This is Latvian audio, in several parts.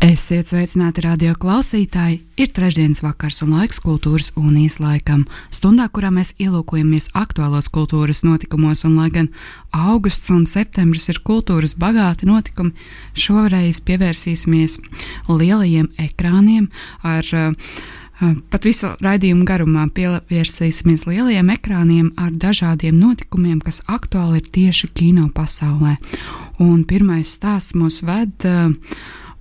Esiet sveicināti radio klausītāji! Ir trešdienas vakars un laiks kultūras unijas laikam, stundā, kurā mēs ielūkojamies aktuālos kultūras notikumos, un lai gan augusts un septembris ir kultūras bagāti notikumi, šoreiz pievērsīsimies lielajiem ekrāniem ar uh, Pat visu raidījumu garumā pievērsīsimies lielajiem ekrāniem ar dažādiem notikumiem, kas aktuāli ir tieši kino pasaulē. Un pirmais stāsts mūs ved uh,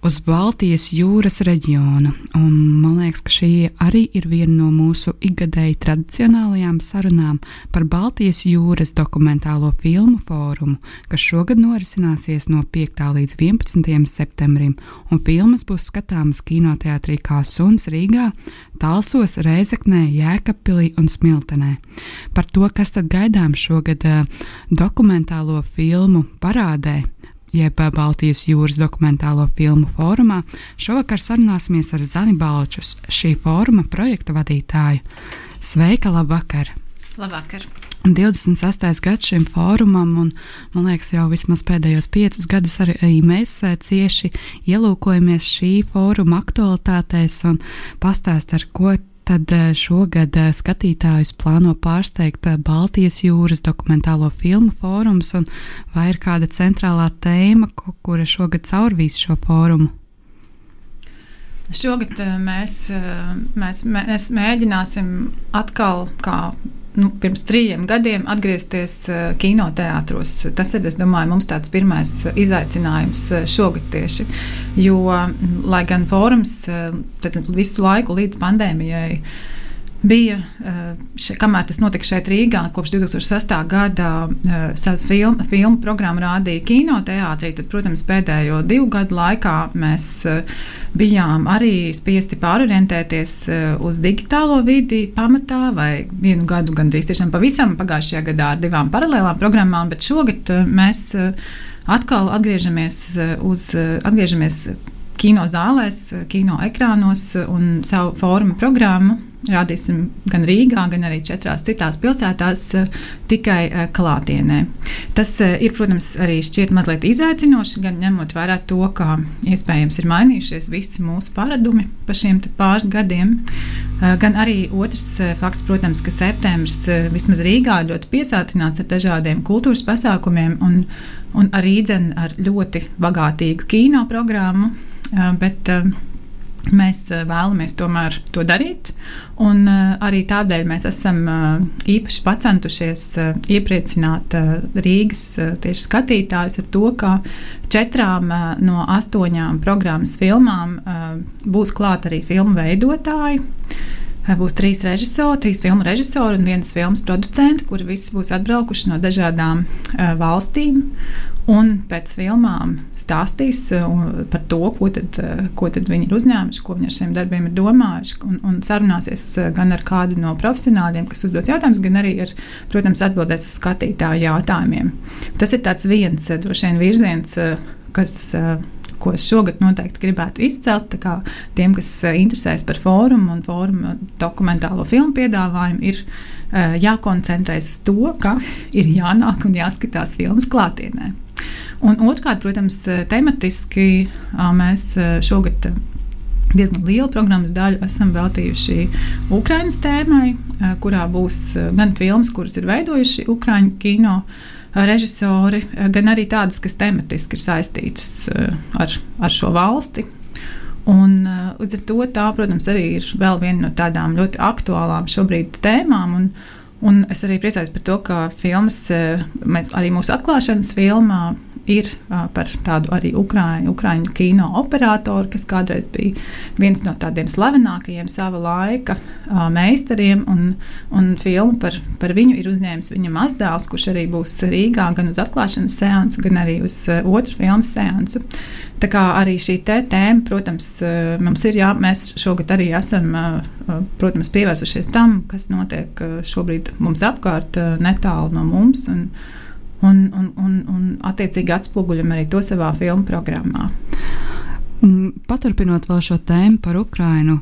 uz Baltijas jūras reģionu. Un man liekas, ka šī arī ir viena no mūsu ikgadēji tradicionālajām sarunām par Baltijas jūras dokumentālo filmu fórumu, kas šogad norisināsies no 5. līdz 11. septembrim, un filmas būs skatāmas kinoteātrī kā Suns Rīgā, Talsos, Rēzeknē, Jēkabpilī un Smiltenē. Par to, kas tad gaidām šogad uh, dokumentālo filmu parādē jeb Baltijas jūras dokumentālo filmu fórumā, šovakar sarunāsimies ar Zani Balčus, šī fóruma projekta vadītāju. Sveika, labvakar! Labvakar! 28. gads šim fórumam, un man liekas, jau vismaz pēdējos piecus gadus arī mēs eh, cieši ielūkojamies šī fóruma aktualitātēs un pastāst, ar ko tad eh, šogad eh, skatītājus plāno pārsteigt eh, Baltijas jūras dokumentālo filmu fórums, un vai ir kāda centrālā tēma, kura šogad caurvīs šo fórumu? Šogad mēs, mēs, mēs mēģināsim atkal, kā nu, pirms trījiem gadiem atgriezties uh, kinoteātros. Tas ir, domāju, mums tāds pirmais izaicinājums uh, šogad tieši. Jo, lai gan fórums visu laiku līdz pandēmijai bija, še, kamēr tas notika šeit Rīgā, kopš 2006. gada savas filmu, filmu programmu rādīja kinoteātrī, tad, protams, pēdējo divu gadu laikā mēs bijām arī spiesti pārorientēties uz digitālo vidi pamatā, vai vienu gadu gandrīz tiešām pavisam pagājušajā gadā ar divām paralēlām programmām, bet šogad mēs atkal atgriežamies uz atgriežamies kino zālēs, kino ekrānos un savu formu programmu Rādīsim gan Rīgā, gan arī četrās citās pilsētās, eh, tikai eh, klātienē. Tas eh, ir, protams, arī šķiet mazliet izaicinoši, gan ņemot vērā to, ka iespējams ir mainījušies visi mūsu paradumi pa šiem pāris gadiem. Gan arī otrs fakts, protams, ka septembris vismaz Rīgā ļoti piesātināts ar dažādiem kultūras pasākumiem un, un arī dzen ar ļoti bagātīgu kino programmu. Bet, uh, Mēs eh, vēlamies tomēr to darīt, un arī tādēļ mēs esam īpaši pacentušies iepriecināt Rīgas tieši skatītājus ar to, ka četrām no astoņām programmas filmām būs klāt arī filmu veidotāji. Būs trīs režisori, trīs filmu režisori un viens filmas producents, kuri visi būs atbraukuši no dažādām uh, valstīm. Un pēc filmām stāstīs uh, par to, ko tad, uh, ko tad viņi ir uzņēmuši, ko viņi ar šiem darbiem ir domājuši. Un, un sarunāsies gan ar kādu no profesionāļiem, kas uzdos jautājumus, gan arī, ar, protams, atbildēs uz skatītāju jautājumiem. Tas ir viens droši vien virziens, kas ko es šogad noteikti gribētu izcelt. Tiem, kas interesējas par fórumu un fórumu dokumentālo filmu piedāvājumu, ir uh, jākoncentrējas uz to, ka ir jānāk un jāskatās filmas klātienē. Un otrkārt, protams, tematiski mēs šogad diezgan lielu programmas daļu esam veltījuši Ukraiņas tēmai, kurā būs gan filmas, kuras ir veidojuši Ukraiņu kino režisori, gan arī tādas, kas tematiski ir saistītas ar, ar šo valsti. Un, līdz ar to tā, protams, arī ir vēl viena no tādām ļoti aktuālām šobrīd tēmām. Un, un es arī priecājos par to, ka filmas, eh, mēs arī mūsu atklāšanas filmā ir par tādu arī Ukrāņu, Ukrāņu kino operatoru, kas kādreiz bija viens no tādiem slavenākajiem sava laika meistariem. Un, un filmu par, par viņu ir uzņēmis viņa mazdēls, kurš arī būs Rīgā gan uz atklāšanas seansu, gan arī uz otru filmu seansu. Tā kā arī šī tēma, protams, mums ir jā, mēs šogad arī esam, protams, pievērsušies tam, kas notiek šobrīd mums apkārt, netālu no mums. Un, un, un, un, un attiecīgi atspoguļam arī to savā filmu programmā. Paturpinot vēl šo tēmu par Ukrajinu,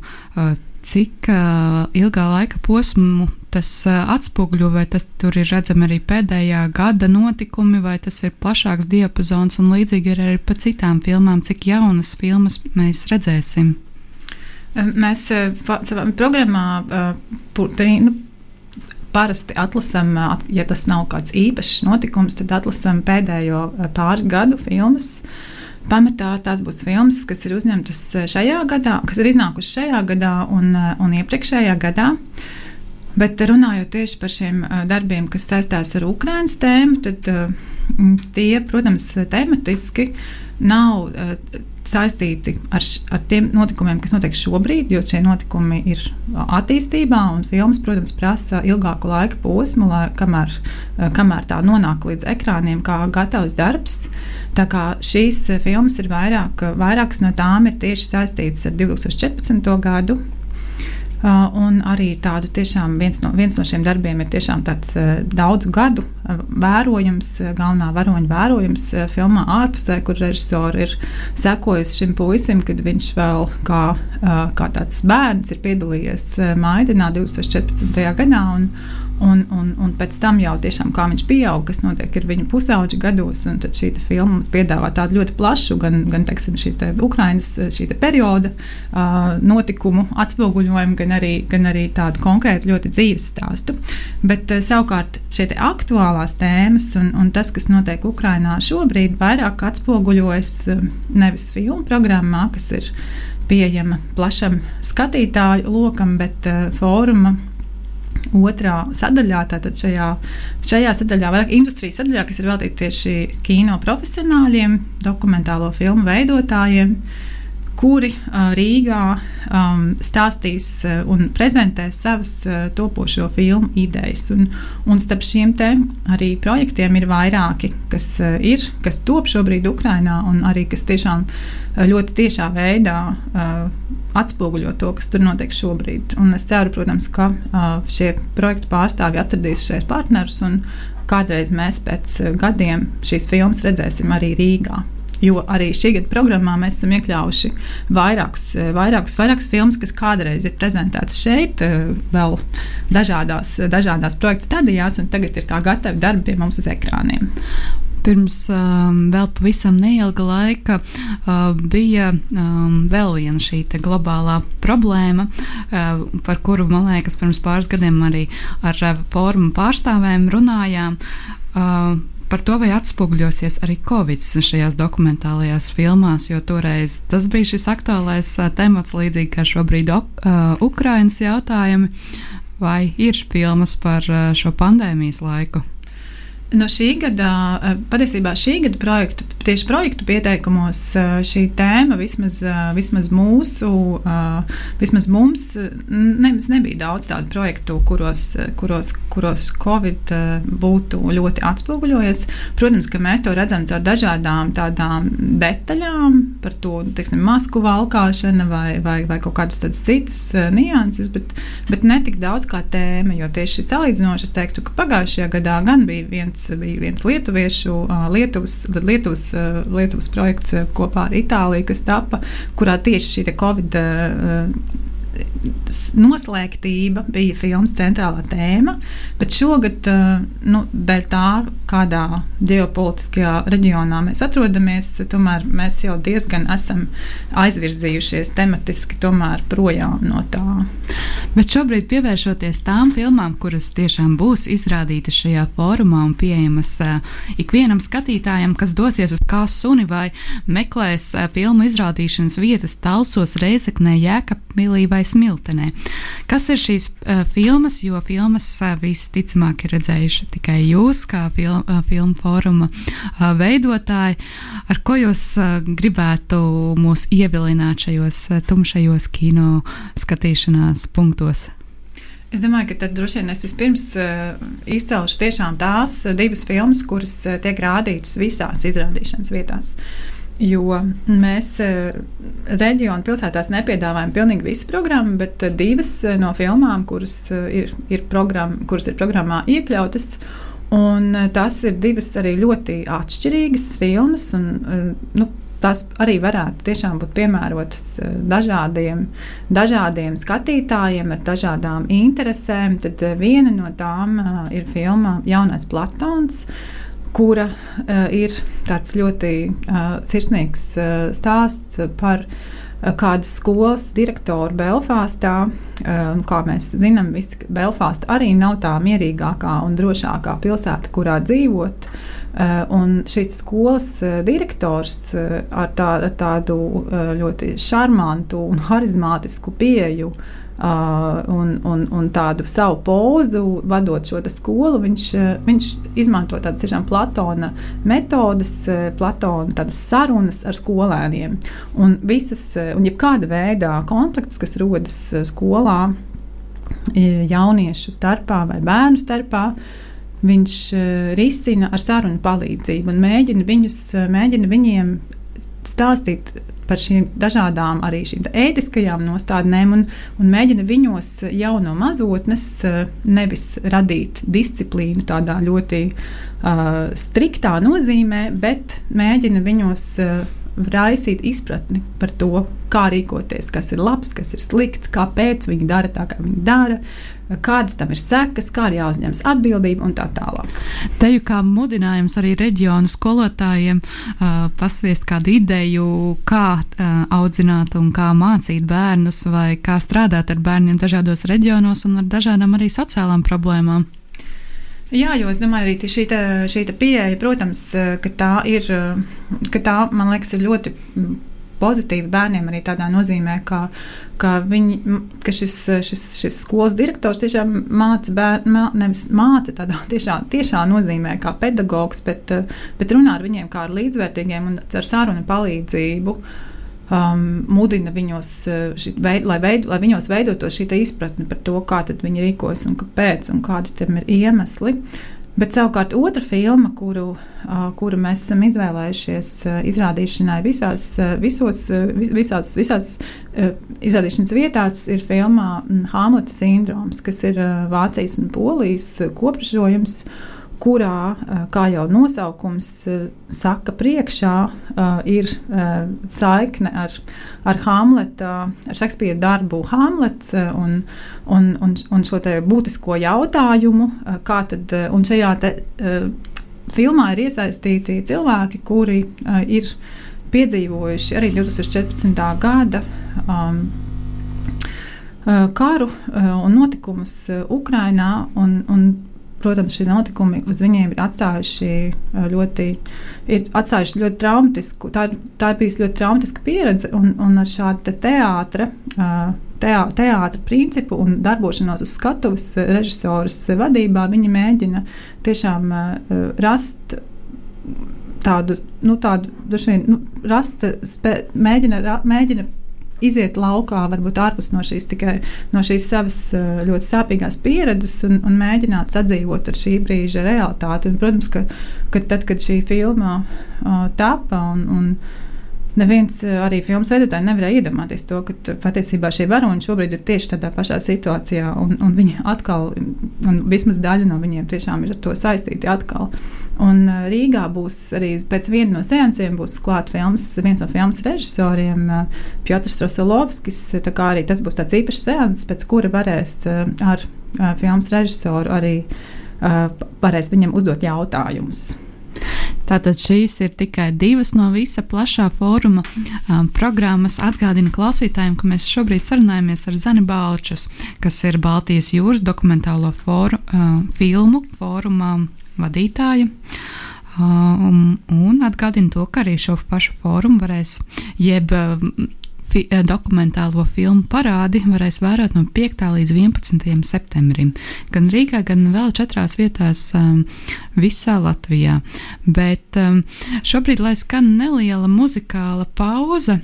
cik uh, ilgā laika posmu tas uh, atspoguļo, vai tas tur ir redzami arī pēdējā gada notikumi, vai tas ir plašāks diapazons, un līdzīgi ir arī pa citām filmām, cik jaunas filmas mēs redzēsim. Mēs savā programmā nu, parasti atlasām, ja tas nav kāds īpašs notikums, tad atlasām pēdējo pāris gadu filmas. Pamatā tās būs filmas, kas ir uzņemtas šajā gadā, kas ir iznākušas šajā gadā un, un iepriekšējā gadā. Bet runājot tieši par šiem darbiem, kas saistās ar Ukraiņas tēmu, tad tie, protams, tematiski nav saistīti ar, ar tiem notikumiem, kas notiek šobrīd, jo šie notikumi ir attīstībā, un filmas, protams, prasa ilgāku laika posmu, lai, kamēr, kamēr tā nonāk līdz ekrāniem, kā gatavs darbs. Tā kā šīs filmas ir vairāk, vairākas no tām ir tieši saistītas ar 2014. gadu, un arī tādu tiešām viens no, viens no šiem darbiem ir tiešām tāds uh, daudzu gadu uh, vērojums, galvenā varoņa vērojums filmā ārpusē, kur režisori ir sekojusi šim puisim, kad viņš vēl kā, kā tāds bērns ir piedalījies Maidenā 2014. gadā. Un, Un, un, un pēc tam jau tiešām kā viņš pieaug, kas notiek ar viņu pusauģu gados. Tad šī filma mums piedāvā tādu ļoti plašu, gan, gan teiksim, šīs te Ukrainas šī te perioda uh, notikumu atspoguļojumu, gan arī, gan arī tādu konkrētu ļoti dzīves stāstu. Bet uh, savukārt šie aktuālās tēmas un, un tas, kas notiek Ukrainā šobrīd, vairāk atspoguļojas uh, nevis filmu programmā, kas ir pieejama plašam skatītāju lokam, bet uh, fóruma otrā sadaļā, tātad šajā, šajā sadaļā, vairāk industrijas sadaļā, kas ir veltīta tieši kino profesionāļiem, dokumentālo filmu veidotājiem, kuri Rīgā um, stāstīs un prezentēs savas topošo filmu idejas. Un, un starp šiem arī projektiem ir vairāki, kas ir, kas top šobrīd Ukrainā un arī kas tiešām ļoti tiešā veidā uh, atspoguļo to, kas tur notiek šobrīd. Un es ceru, protams, ka uh, šie projektu pārstāvji atradīs šeit partnerus un kādreiz mēs pēc gadiem šīs filmas redzēsim arī Rīgā. Jo arī šī gada programmā mēs esam iekļāvuši vairākus, vairākus, vairākus filmus, kas kādreiz ir prezentētas šeit, vēl dažādās, dažādās projekta stadijās, un tagad ir kā gatavi darbi pie mums uz ekrāniem pirms um, vēl pavisam neilga laika uh, bija um, vēl viena šī globālā problēma, uh, par kuru, man liekas, pirms pāris gadiem arī ar uh, fórumu pārstāvēm runājām. Uh, par to, vai atspoguļosies arī Covid šajās dokumentālajās filmās, jo toreiz tas bija šis aktuālais temats, līdzīgi kā šobrīd uh, Ukrainas jautājumi, vai ir filmas par uh, šo pandēmijas laiku. No šī gada, eh, patiesībā šī gada projektu, tieši projektu pieteikumos eh, šī tēma vismaz, eh, vismaz mūsu, vismaz mums, ne, nebija daudz tādu projektu, kuros, kuros, kuros Covid būtu ļoti atspoguļojies. Protams, ka mēs to redzam caur dažādām tādām detaļām par to, teiksim, masku valkāšana vai, vai, vai kaut kādas citas nianses, bet, bet ne tik daudz kā tēma, jo tieši salīdzinoši es teiktu, ka pagājušajā gadā gan bija viens viens, bija viens lietuviešu, Lietuvas, Lietuvas, Lietuvas projekts kopā ar Itāliju, kas tapa, kurā tieši šī Covid noslēgtība bija filmas centrālā tēma, bet šogad, eh, nu, dēļ tā, kādā ģeopolitiskajā reģionā mēs atrodamies, tomēr mēs jau diezgan esam aizvirzījušies tematiski projām no tā. Bet šobrīd, pievēršoties tām filmām, kuras tiešām būs izrādītas šajā fórumā un pieejamas uh, ikvienam skatītājam, kas dosies uz kā suni vai meklēs uh, filmu izrādīšanas vietas Talsos, Reizeknē, Jēkabpilī vai Smiltenē. Kas ir šīs uh, filmas? Jo filmas uh, visticamāk ir redzējuši tikai jūs, kā film, uh, filmu fóruma uh, veidotāji. Ar ko jūs uh, gribētu mūs ievilināt šajos uh, tumšajos kino skatīšanās punktos? Es domāju, ka tad droši vien es vispirms uh, izcelšu tās divas filmas, kuras uh, tiek rādītas visās izrādīšanas vietās. Jo mēs uh, reģionu pilsētās nepiedāvājam pilnīgi visu programmu, bet uh, divas uh, no filmām, kuras, uh, ir, ir program, kuras ir programmā iekļautas, un uh, tās ir divas arī ļoti atšķirīgas filmas. Un, uh, nu, tās arī varētu tiešām būt piemērotas dažādiem, dažādiem skatītājiem ar dažādām interesēm. Tad viena no tām ir filma Jaunais Platons. Kura uh, ir tāds ļoti uh, sirsnīgs uh, stāsts par uh, kādas skolas direktoru Belfāstā. Uh, kā mēs zinām, Belfāsta arī nav tā mierīgākā un drošākā pilsēta, kurā dzīvot. Uh, un šīs skolas eh, direktors eh, ar, tā, ar tādu ļoti šarmantu un harizmātisku pieeju Uh, un, un, un tādu savu pozu, vadot šo skolu, viņš, viņš izmanto tādas tiešām Platona metodes, Platona sarunas ar skolēniem. Un visas, un jebkāda veida konfliktus, kas rodas skolā, jauniešu starpā vai bērnu starpā, uh, viņš uh, risina ar sarunu palīdzību un mēģina, viņus, uh, mēģina viņiem stāstīt par šīm dažādām arī šīm ētiskajām nostādnēm un, un mēģina viņos jau no mazotnes uh, nevis radīt disciplīnu tādā ļoti uh, striktā nozīmē, bet mēģina viņos uh, raisīt izpratni par to, kā rīkoties, kas ir labs, kas ir slikts, kāpēc viņi dara tā, kā viņi dara, kādas tam ir sekas, kā ir jāuzņemas atbildība un tā tālāk. Te jau kā mudinājums arī reģionu skolotājiem uh, pasviest kādu ideju, kā uh, audzināt un kā mācīt bērnus vai kā strādāt ar bērniem dažādos reģionos un ar dažādām arī sociālām problēmām. Jā, jo es domāju, arī šī, te, šī te pieeja, protams, ka tā ir, ka tā, man liekas, ir ļoti pozitīvi bērniem arī tādā nozīmē, ka, ka, viņi, ka šis, šis, šis skolas direktors tiešām māca bērnu, mā, nevis māca tādā tiešā, tiešā nozīmē, kā pedagogs, bet, bet runā ar viņiem kā ar līdzvērtīgiem un ar sarunu palīdzību. Um, mudina viņos, veid, lai, veid, lai viņos veidotos šī izpratne par to, kā viņi rīkojas un kāpēc, un kādi tam ir iemesli. Uh, Bet savukārt otra filma, kuru, kuru mēs esam izvēlējušies izrādīšanai visās, visos, visās, visās izrādīšanas vietās, ir filmā Hamleta sindroms, kas ir Vācijas un Polijas kopražojums kurā, eh, kā jau nosaukums eh, saka, priekšā eh, ir saikne ar, ar Hamleta, ar Šekspīra darbu Hamlets un, un, un, un šo būtisko jautājumu, kā tad, un šajā te, filmā ir iesaistīti cilvēki, kuri ir piedzīvojuši arī 2014. gada um, karu un notikumus Ukrajinā. Un, un protams, šie notikumi uz viņiem ir atstājuši ļoti, ir atstājuši ļoti traumatisku, tā, tā ir bijusi ļoti traumatiska pieredze, un, un ar šādu te teātra, teā, teātra principu un darbošanos uz skatuves režisoras vadībā, viņi mēģina tiešām rast tādu, nu, tādu, vien, nu, rast, spē, mēģina, ra, mēģina iziet laukā, varbūt ārpus no šīs, tikai, no šīs savas eh, ļoti sāpīgās pieredzes un, un mēģināt sadzīvot ar šī brīža realitāti. Un, protams, ka, ka tad, kad šī filma uh, tapa un, un neviens eh, arī filmas veidotāji nevarēja iedomāties to, ka patiesībā šie varoņi šobrīd ir tieši tādā pašā situācijā, un, un viņi atkal, un vismaz daļa no viņiem tiešām ir ar to saistīti atkal. Un uh, Rīgā būs arī pēc viena no seansiem būs klāts viens no filmas režisoriem, Piotrs Rosolovskis. Arī tas būs tāds īpašs seans, pēc kura varēs ar filmas režisoru arī varēs viņam uzdot jautājumus. Tātad šīs ir tikai divas no visa plašā fóruma um, programmas. Atgādinu klausītājiem, ka mēs šobrīd sarunājamies ar Zani Balčus, kas ir Baltijas jūras dokumentālo fóru, uh, filmu fórumā vadītāja. Um, un atgādinu to, ka arī šo pašu fórumu varēs, jeb um, fi dokumentālo filmu parādi varēs vērot no 5. līdz 11. septembrim. Gan Rīgā, gan vēl četrās vietās um, visā Latvijā. Bet um, šobrīd, lai skan neliela muzikāla pauze,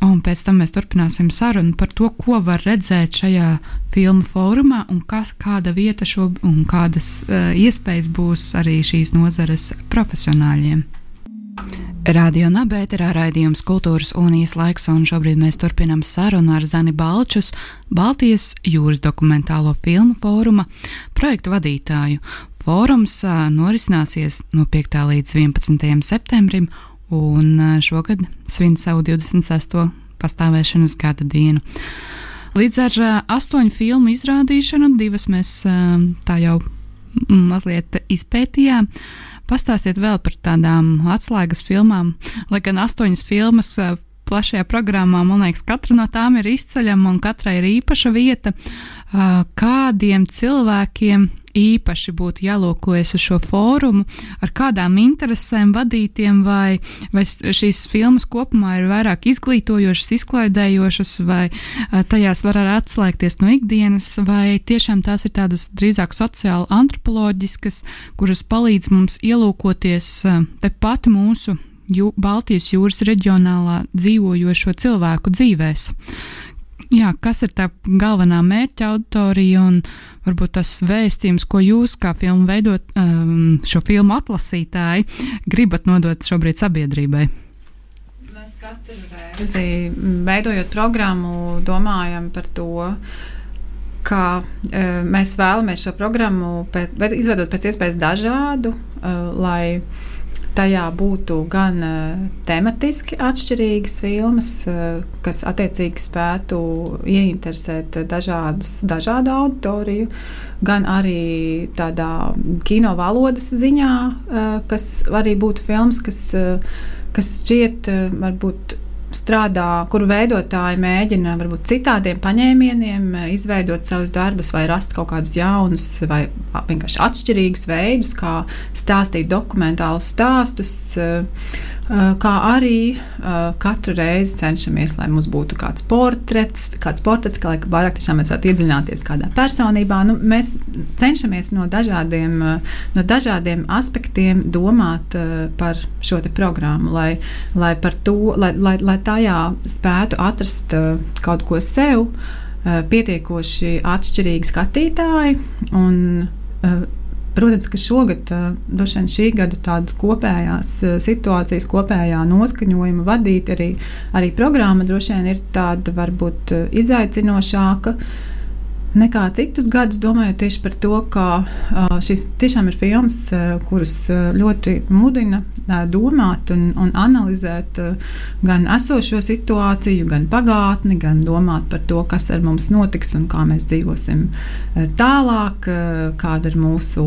Un pēc tam mēs turpināsim sarunu par to, ko var redzēt šajā filmu fórumā un kas, kāda vieta šo, un kādas uh, iespējas būs arī šīs nozares profesionāļiem. Radio Nabērā raidījums Kultūras unijas laiks, un šobrīd mēs turpinām sarunu ar Zani Balčus, Baltijas jūras dokumentālo filmu fóruma projektu vadītāju. Fórums norisināsies no 5. līdz 11. septembrim, un šogad svin savu 26. pastāvēšanas gada dienu. Līdz ar astoņu filmu izrādīšanu, divas mēs tā jau mazliet izpētījām. Pastāstiet vēl par tādām atslēgas filmām, lai gan astoņas filmas plašajā programmā, man liekas, katra no tām ir izceļama un katrai ir īpaša vieta. Kādiem cilvēkiem īpaši būtu jālūkojas uz šo fórumu, ar kādām interesēm vadītiem, vai, vai šīs filmas kopumā ir vairāk izglītojošas, izklaidējošas, vai tajās var arī atslēgties no ikdienas, vai tiešām tās ir tādas drīzāk sociāli antropoloģiskas, kuras palīdz mums ielūkoties tepat mūsu jū, Baltijas jūras reģionālā dzīvojošo cilvēku dzīvēs. Jā, kas ir tā galvenā mērķa auditorija un varbūt tas vēstījums, ko jūs kā filmu veidot, um, šo filmu atlasītāji, gribat nodot šobrīd sabiedrībai? Mēs katru reizi veidojot programmu, domājam par to, kā uh, mēs vēlamies šo programmu izveidot pēc iespējas dažādu, uh, lai tajā būtu gan uh, tematiski atšķirīgas filmas, uh, kas attiecīgi spētu ieinteresēt dažādus, dažādu auditoriju, gan arī tādā kino valodas ziņā, uh, kas arī būtu filmas, kas, kas šķiet varbūt strādā, kuru veidotāji mēģina varbūt citādiem paņēmieniem eh, izveidot savus darbus, vai rast kaut kādus jaunus, vai vienkārši atšķirīgus veidus, kā stāstīt dokumentālus stāstus. Uh, kā arī uh, katru reizi cenšamies, lai mums būtu kāds portrets, kāds portrets, kā lai vairāk tiešām mēs varētu iedziļināties kādā personībā. Nu, mēs cenšamies no dažādiem, uh, no dažādiem aspektiem domāt par šo programmu, lai, lai, to, lai, lai, lai tajā spētu atrast kaut ko sev, pietiekoši atšķirīgi skatītāji. Un, Protams, ka šogad, droši vien šī gada tādas kopējās situācijas, kopējā noskaņojuma vadīt arī, arī programma droši vien ir tāda varbūt izaicinošāka. Uh, nekā citus gadus, domājot tieši par to, ka šis tiešām ir filmas, kuras ļoti mudina domāt un, un analizēt gan esošo situāciju, gan pagātni, gan domāt par to, kas ar mums notiks un kā mēs dzīvosim tālāk, kāda ir mūsu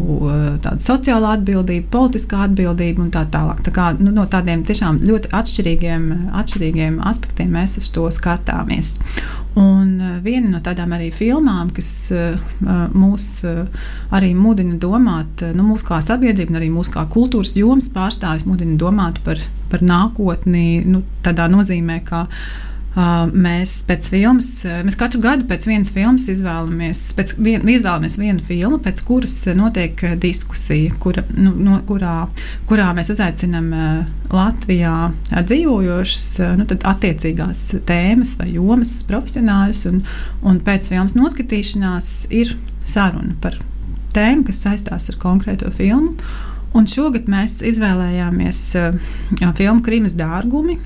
sociālā atbildība, politiskā atbildība un tā tālāk. Tā kā, nu, no tādiem tiešām ļoti atšķirīgiem, atšķirīgiem aspektiem mēs uz to skatāmies. Un viena no tādām arī filmām, kas uh, mūs uh, arī mudina domāt, nu, mūsu kā sabiedrība, arī mūsu kā kultūras jomas pārstāvis mudina domāt par, par nākotni, nu, tādā nozīmē, ka mēs pēc filmas, mēs katru gadu pēc vienas filmas izvēlamies, pēc vien, izvēlamies vienu filmu, pēc kuras notiek diskusija, kura, nu, no, kurā, kurā mēs uzaicinām Latvijā dzīvojošas, nu, attiecīgās tēmas vai jomas profesionāļus, un, un pēc filmas noskatīšanās ir saruna par tēmu, kas saistās ar konkrēto filmu. Un šogad mēs izvēlējāmies filmu Krīmas dārgumi,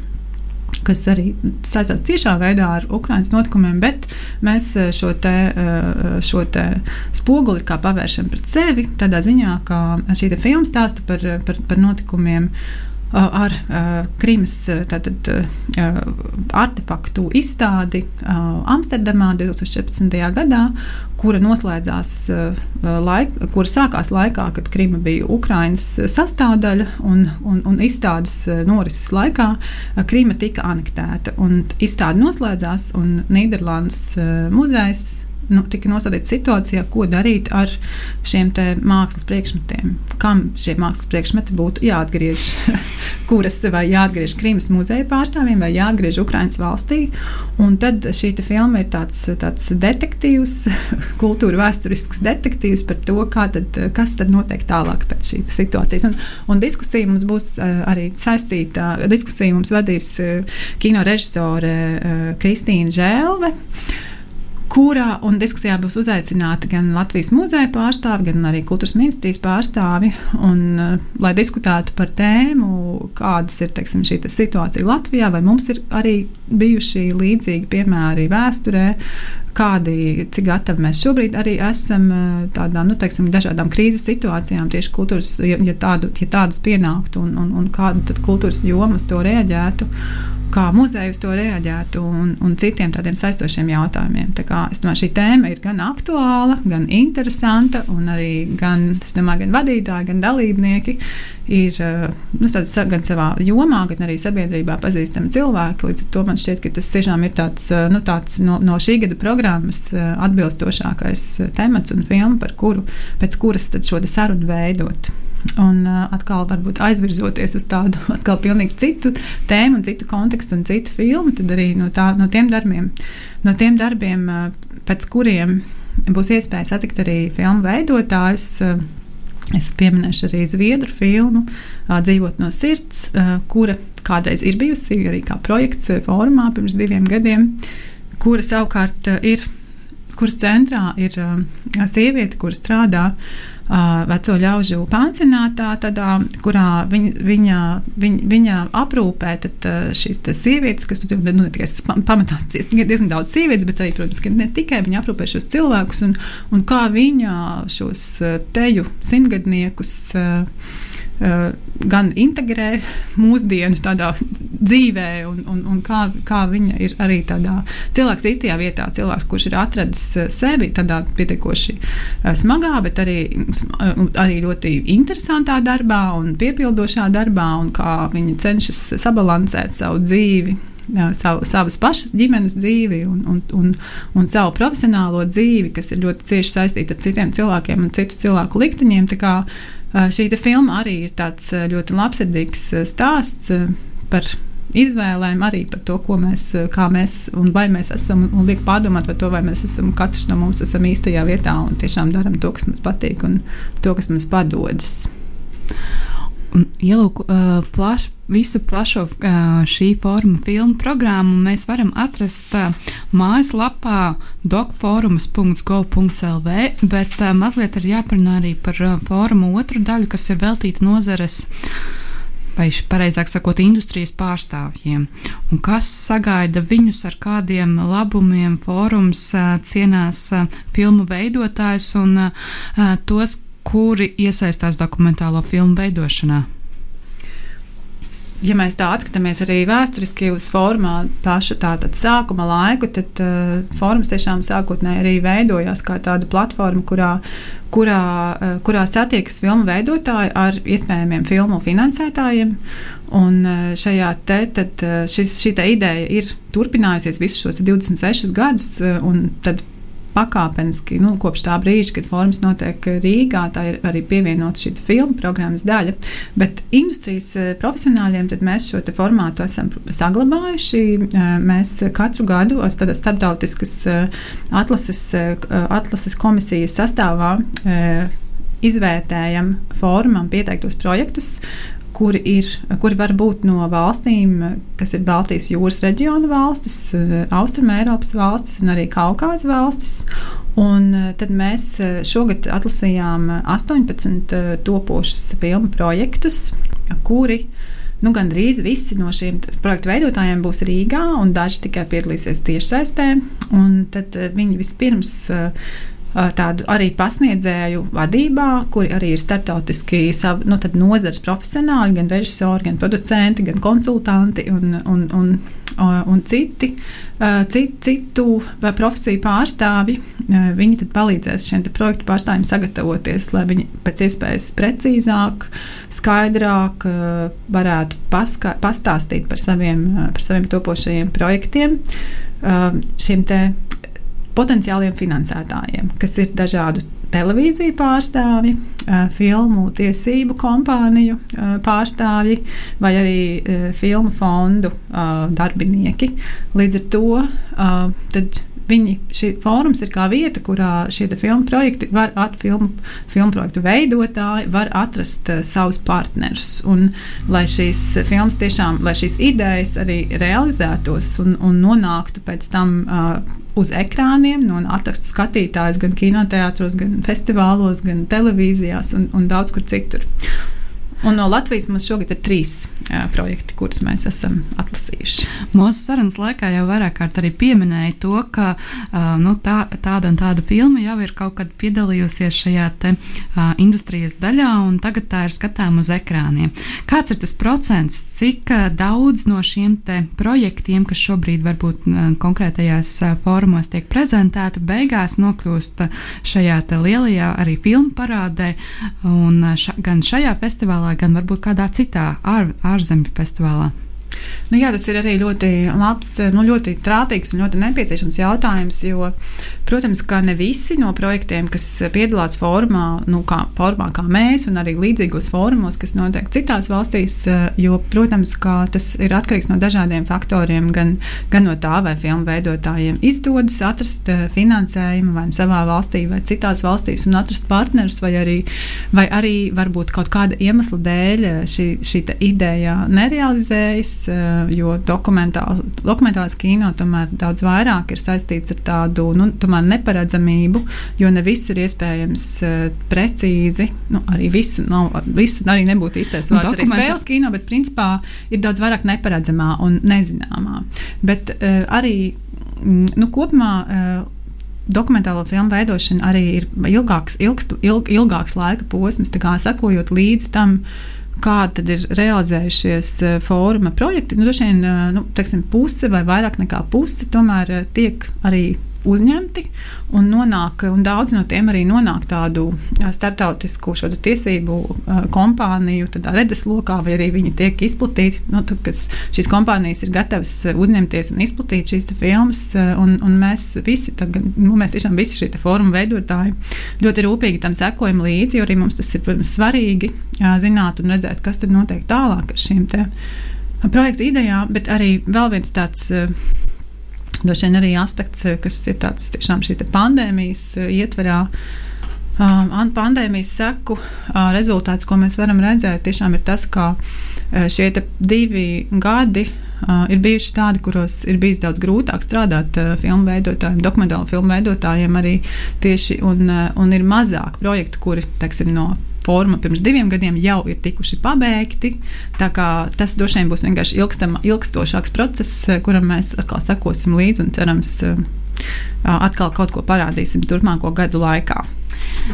kas arī saistās tiešā veidā ar Ukraiņas notikumiem, bet mēs eh, šo, te, eh, šo te spoguli pavēršam pret sevi. Tādā ziņā, ka šī filma stāsta par, par, par notikumiem ar Krimas tātad, artefaktu izstādi Amsterdamā 2014. gadā, kura noslēdzās laik, kura sākās laikā, kad Krima bija Ukrainas sastāvdaļa un, un, un izstādes norises laikā Krima tika anektēta. Izstāde noslēdzās un Nīderlandes muzejs nu, tika nostādīta situācijā, ko darīt ar šiem mākslas priekšmetiem. Kam šie mākslas priekšmeti būtu jāatgriež? kuras vai jāatgriež Krimas muzeja pārstāvjiem, vai jāatgriež Ukraiņas valstī. Un tad šī filma ir tāds, tāds detektīvs, kultūra vēsturisks detektīvs par to, tad, kas tad notiek tālāk pēc šīs situācijas. Un, un diskusija mums būs uh, arī saistīta. Diskusija mums vadīs uh, kino režisore uh, Kristīna Žēlve kurā un diskusijā būs uzaicināti gan Latvijas muzeja pārstāvi, gan arī kultūras ministrijas pārstāvi, un, uh, lai diskutētu par tēmu, kādas ir teiksim, šī situācija Latvijā, vai mums ir arī bijuši līdzīgi piemēri vēsturē, kādi, cik gatavi mēs šobrīd arī esam uh, tādām nu, teiksim, dažādām krīzes situācijām, tieši kultūras, ja, ja, tādu, ja tādas pienāktu, un, un, un kāda kultūras joma uz to reaģētu kā muzeja uz to reaģētu un, un citiem tādiem saistošiem jautājumiem. Tā kā, domāju, šī tēma ir gan aktuāla, gan interesanta, un arī gan, domāju, gan vadītāji, gan dalībnieki ir eh, nu, tāds, gan savā jomā, gan arī sabiedrībā pazīstami cilvēki. Līdz ar to man šķiet, ka tas tiešām ir tāds, eh, nu, tāds no, no šī gada programmas eh, atbilstošākais temats un filma, par kuru, pēc kuras šo sarunu veidot. Un uh, atkal, varbūt aizvirzoties uz tādu atkal pilnīgi citu tēmu, citu kontekstu un citu filmu, tad arī no, tā, no tiem darbiem, no tiem darbiem uh, pēc kuriem būs iespēja satikt arī filmu veidotājus. Uh, Es pieminēšu arī Zviedru filmu Dzīvot no sirds, kura kādreiz ir bijusi arī kā projekts formā pirms diviem gadiem, kura savukārt ir, kuras centrā ir sieviete, kur strādā veco ļaužu pansionātā, tādā, kurā viņa, viņa, viņa, viņa aprūpē šīs sievietes, kas tur nu, pamatā diezgan daudz sievietes, bet arī, protams, ne tikai viņa aprūpē šos cilvēkus un, un kā viņa šos teju simtgadniekus. Eh, gan integrē mūsdienu tādā dzīvē, un, un, un kā, kā viņa ir arī tādā cilvēks īstajā vietā, cilvēks, kurš ir atradis eh, sevi tādā pietiekoši eh, smagā, bet arī, arī ļoti interesantā darbā un piepildošā darbā, un kā viņa cenšas sabalansēt savu dzīvi. Savu, savas pašas ģimenes dzīvi un, un, un, un savu profesionālo dzīvi, kas ir ļoti cieši saistīta ar citiem cilvēkiem un citu cilvēku likteņiem. Tā kā uh, Šī filma arī ir tāds ļoti labsirdīgs stāsts par izvēlēm, arī par to, mēs, kā mēs un vai mēs esam, un liek pārdomāt par to, vai mēs esam, katrs no mums esam īstajā vietā un tiešām darām to, kas mums patīk un to, kas mums padodas. Ielūk, uh, plaš, visu plašo uh, šī forma filmu programmu mēs varam atrast uh, mājaslapā docforums.gov.lv, bet uh, mazliet ir jāparunā arī par uh, fórumu otru daļu, kas ir veltīta nozares vai pareizāk sakot, industrijas pārstāvjiem. Un kas sagaida viņus ar kādiem labumiem fórums cienās filmu veidotājus un tos, kuri iesaistās dokumentālo filmu veidošanā? ja mēs tā atskatāmies arī vēsturiski uz formā pašu tātad sākuma laiku, tad uh, formas tiešām sākotnēji arī veidojās kā tāda platforma, kurā, kurā, uh, kurā satiekas filmu veidotāji ar iespējamiem filmu finansētājiem. Un uh, šajā te tad, uh, šis, šī ideja ir turpinājusies visus šos 26 gadus, uh, un tad pakāpeniski, nu, kopš tā brīža, kad formas notiek Rīgā, tā ir arī pievienota šī filmu programmas daļa. Bet industrijas eh, profesionāļiem mēs šo formātu esam saglabājuši. Eh, mēs katru gadu starptautiskas eh, atlases, atlases komisijas sastāvā izvērtējam formām pieteiktos projektus, kuri, ir, kuri var būt no valstīm, kas ir Baltijas jūras reģiona valstis, Austrumēropas valstis un arī Kaukāzes valstis. Un tad mēs šogad atlasījām 18 topošus filmu projektus, kuri nu, gandrīz visi no šiem projektu veidotājiem būs Rīgā, un daži tikai piedalīsies tiešsaistē. Tad viņi vispirms tādu arī pasniedzēju vadībā, kuri arī ir starptautiski sav, nu, nozares profesionāļi, gan režisori, gan producenti, gan konsultanti un, un, un, un citi, cit, citu profesiju pārstāvji. Viņi tad palīdzēs šiem projektu pārstāvjiem sagatavoties, lai viņi pēc iespējas precīzāk, skaidrāk varētu paska, pastāstīt par saviem, par saviem topošajiem projektiem. Šiem te potenciāliem finansētājiem, kas ir dažādu televīziju pārstāvji, filmu tiesību kompāniju pārstāvji vai arī filmu fondu darbinieki. Līdz ar to viņi, šī fórums ir kā vieta, kurā šie filmu projekti var, at, filmu, filmu projektu veidotāji var atrast uh, savus partnerus. Un, lai šīs filmas tiešām, lai šīs idejas arī realizētos un, un nonāktu pēc tam uh, uz ekrāniem, nu, un atrastu skatītājus gan kinoteātros, gan festivālos, gan televīzijās un, un daudz kur citur. Un no Latvijas mums šogad ir trīs jā, projekti, kurus mēs esam atlasījuši. Mūsu sarunas laikā jau vairāk kārt arī pieminēja to, ka uh, nu, tā, tāda un tāda filma jau ir kaut kad piedalījusies šajā te, uh, industrijas daļā, un tagad tā ir skatām uz ekrāniem. Kāds ir tas procents, cik uh, daudz no šiem projektiem, kas šobrīd varbūt uh, konkrētajās uh, fórumos tiek prezentēti, beigās nokļūst uh, šajā lielajā arī filmu parādē, un uh, ša, gan šajā festivālā, festivālā, gan varbūt kādā citā ār, ārzemju festivālā. Nu, jā, tas ir arī ļoti labs, nu, ļoti trāpīgs un ļoti nepieciešams jautājums. Jo, protams, ka ne visi no projektiem, kas piedalās formā, nu, kā, formā kā mēs, un arī līdzīgos fórumos, kas notiek citās valstīs, jo, protams, tas ir atkarīgs no dažādiem faktoriem. Gan, gan no tā, vai filmu veidotājiem izdodas atrast eh, finansējumu vai nu savā valstī, vai citās valstīs, un atrast partnerus, vai arī, vai arī varbūt kaut kāda iemesla dēļ eh, šī, šī ideja nerealizējas jo dokumentāl, dokumentālais kino tomēr daudz vairāk ir saistīts ar tādu nu, neparedzamību, jo ne visu ir iespējams uh, precīzi, nu, arī visu, nav, visu arī nebūtu īstais vārds, Dokumentā... arī spēles kino, bet principā ir daudz vairāk neparedzamā un nezināmā. Bet uh, arī mm, nu, kopumā. Dokumentālo filmu veidošana arī ir ilgāks, ilgst, ilg, ilgāks laika posms, sekojot līdzi tam, uh, kādi ir realizējušies eh, fóruma projekti. Nu, Dažiem eh, nu, teiksim, puse vai vairāk nekā puse tomēr eh, tiek arī uzņemti un nonāk, un daudz no tiem arī nonāk tādu starptautisku tiesību kompāniju redzeslokā, vai arī viņi tiek izplatīti. Nu, tad, šīs kompānijas ir gatavas uzņemties un izplatīt šīs filmas, un, un mēs visi, tad, nu, mēs tiešām visi šie fóruma veidotāji ļoti rūpīgi tam sekojam līdzi, jo arī mums tas ir, protams, svarīgi zināt un redzēt, kas tad notiek tālāk ar šīm projektu idejām, bet arī vēl viens tāds Droši vien arī aspekts, eh, kas ir tāds tiešām šī pandēmijas eh, ietverā. Uh, pandēmijas seku uh, rezultāts, ko mēs varam redzēt, tiešām ir tas, ka uh, šie divi gadi uh, ir bijuši tādi, kuros ir bijis daudz grūtāk strādāt uh, filmu veidotājiem, dokumentālu filmu veidotājiem arī tieši, un, uh, un ir mazāk projektu, kuri, teiksim, no forma pirms diviem gadiem jau ir tikuši pabeigti. Tas droši vien būs vienkārši ilgstama, ilgstošāks process, kuram mēs atkal sekosim līdzi un cerams, atkal kaut ko parādīsim turpmāko gadu laikā.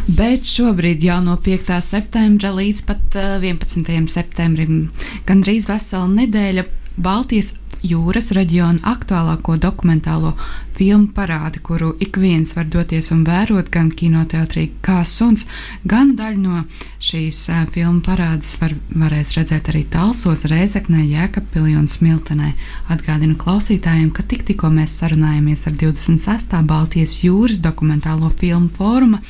Bet šobrīd jau no 5. septembra līdz pat 11. septembrim gandrīz vesela nedēļa Baltijas jūras reģiona aktuālāko dokumentālo filmu parādi, kuru ik viens var doties un vērot gan kinoteātrī kā suns, gan daļu no šīs uh, filmu parādes var, varēs redzēt arī Talsos, Rēzeknē, Jēkabpilī un Smiltenē. Atgādinu klausītājiem, ka tik tikko mēs sarunājamies ar 26. Baltijas jūras dokumentālo filmu fóruma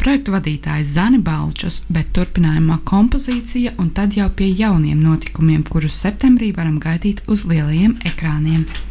projektu vadītāju Zani Balčus, bet turpinājumā kompozīcija un tad jau pie jauniem notikumiem, kurus septembrī varam gaidīt uz lielajiem ekrāniem.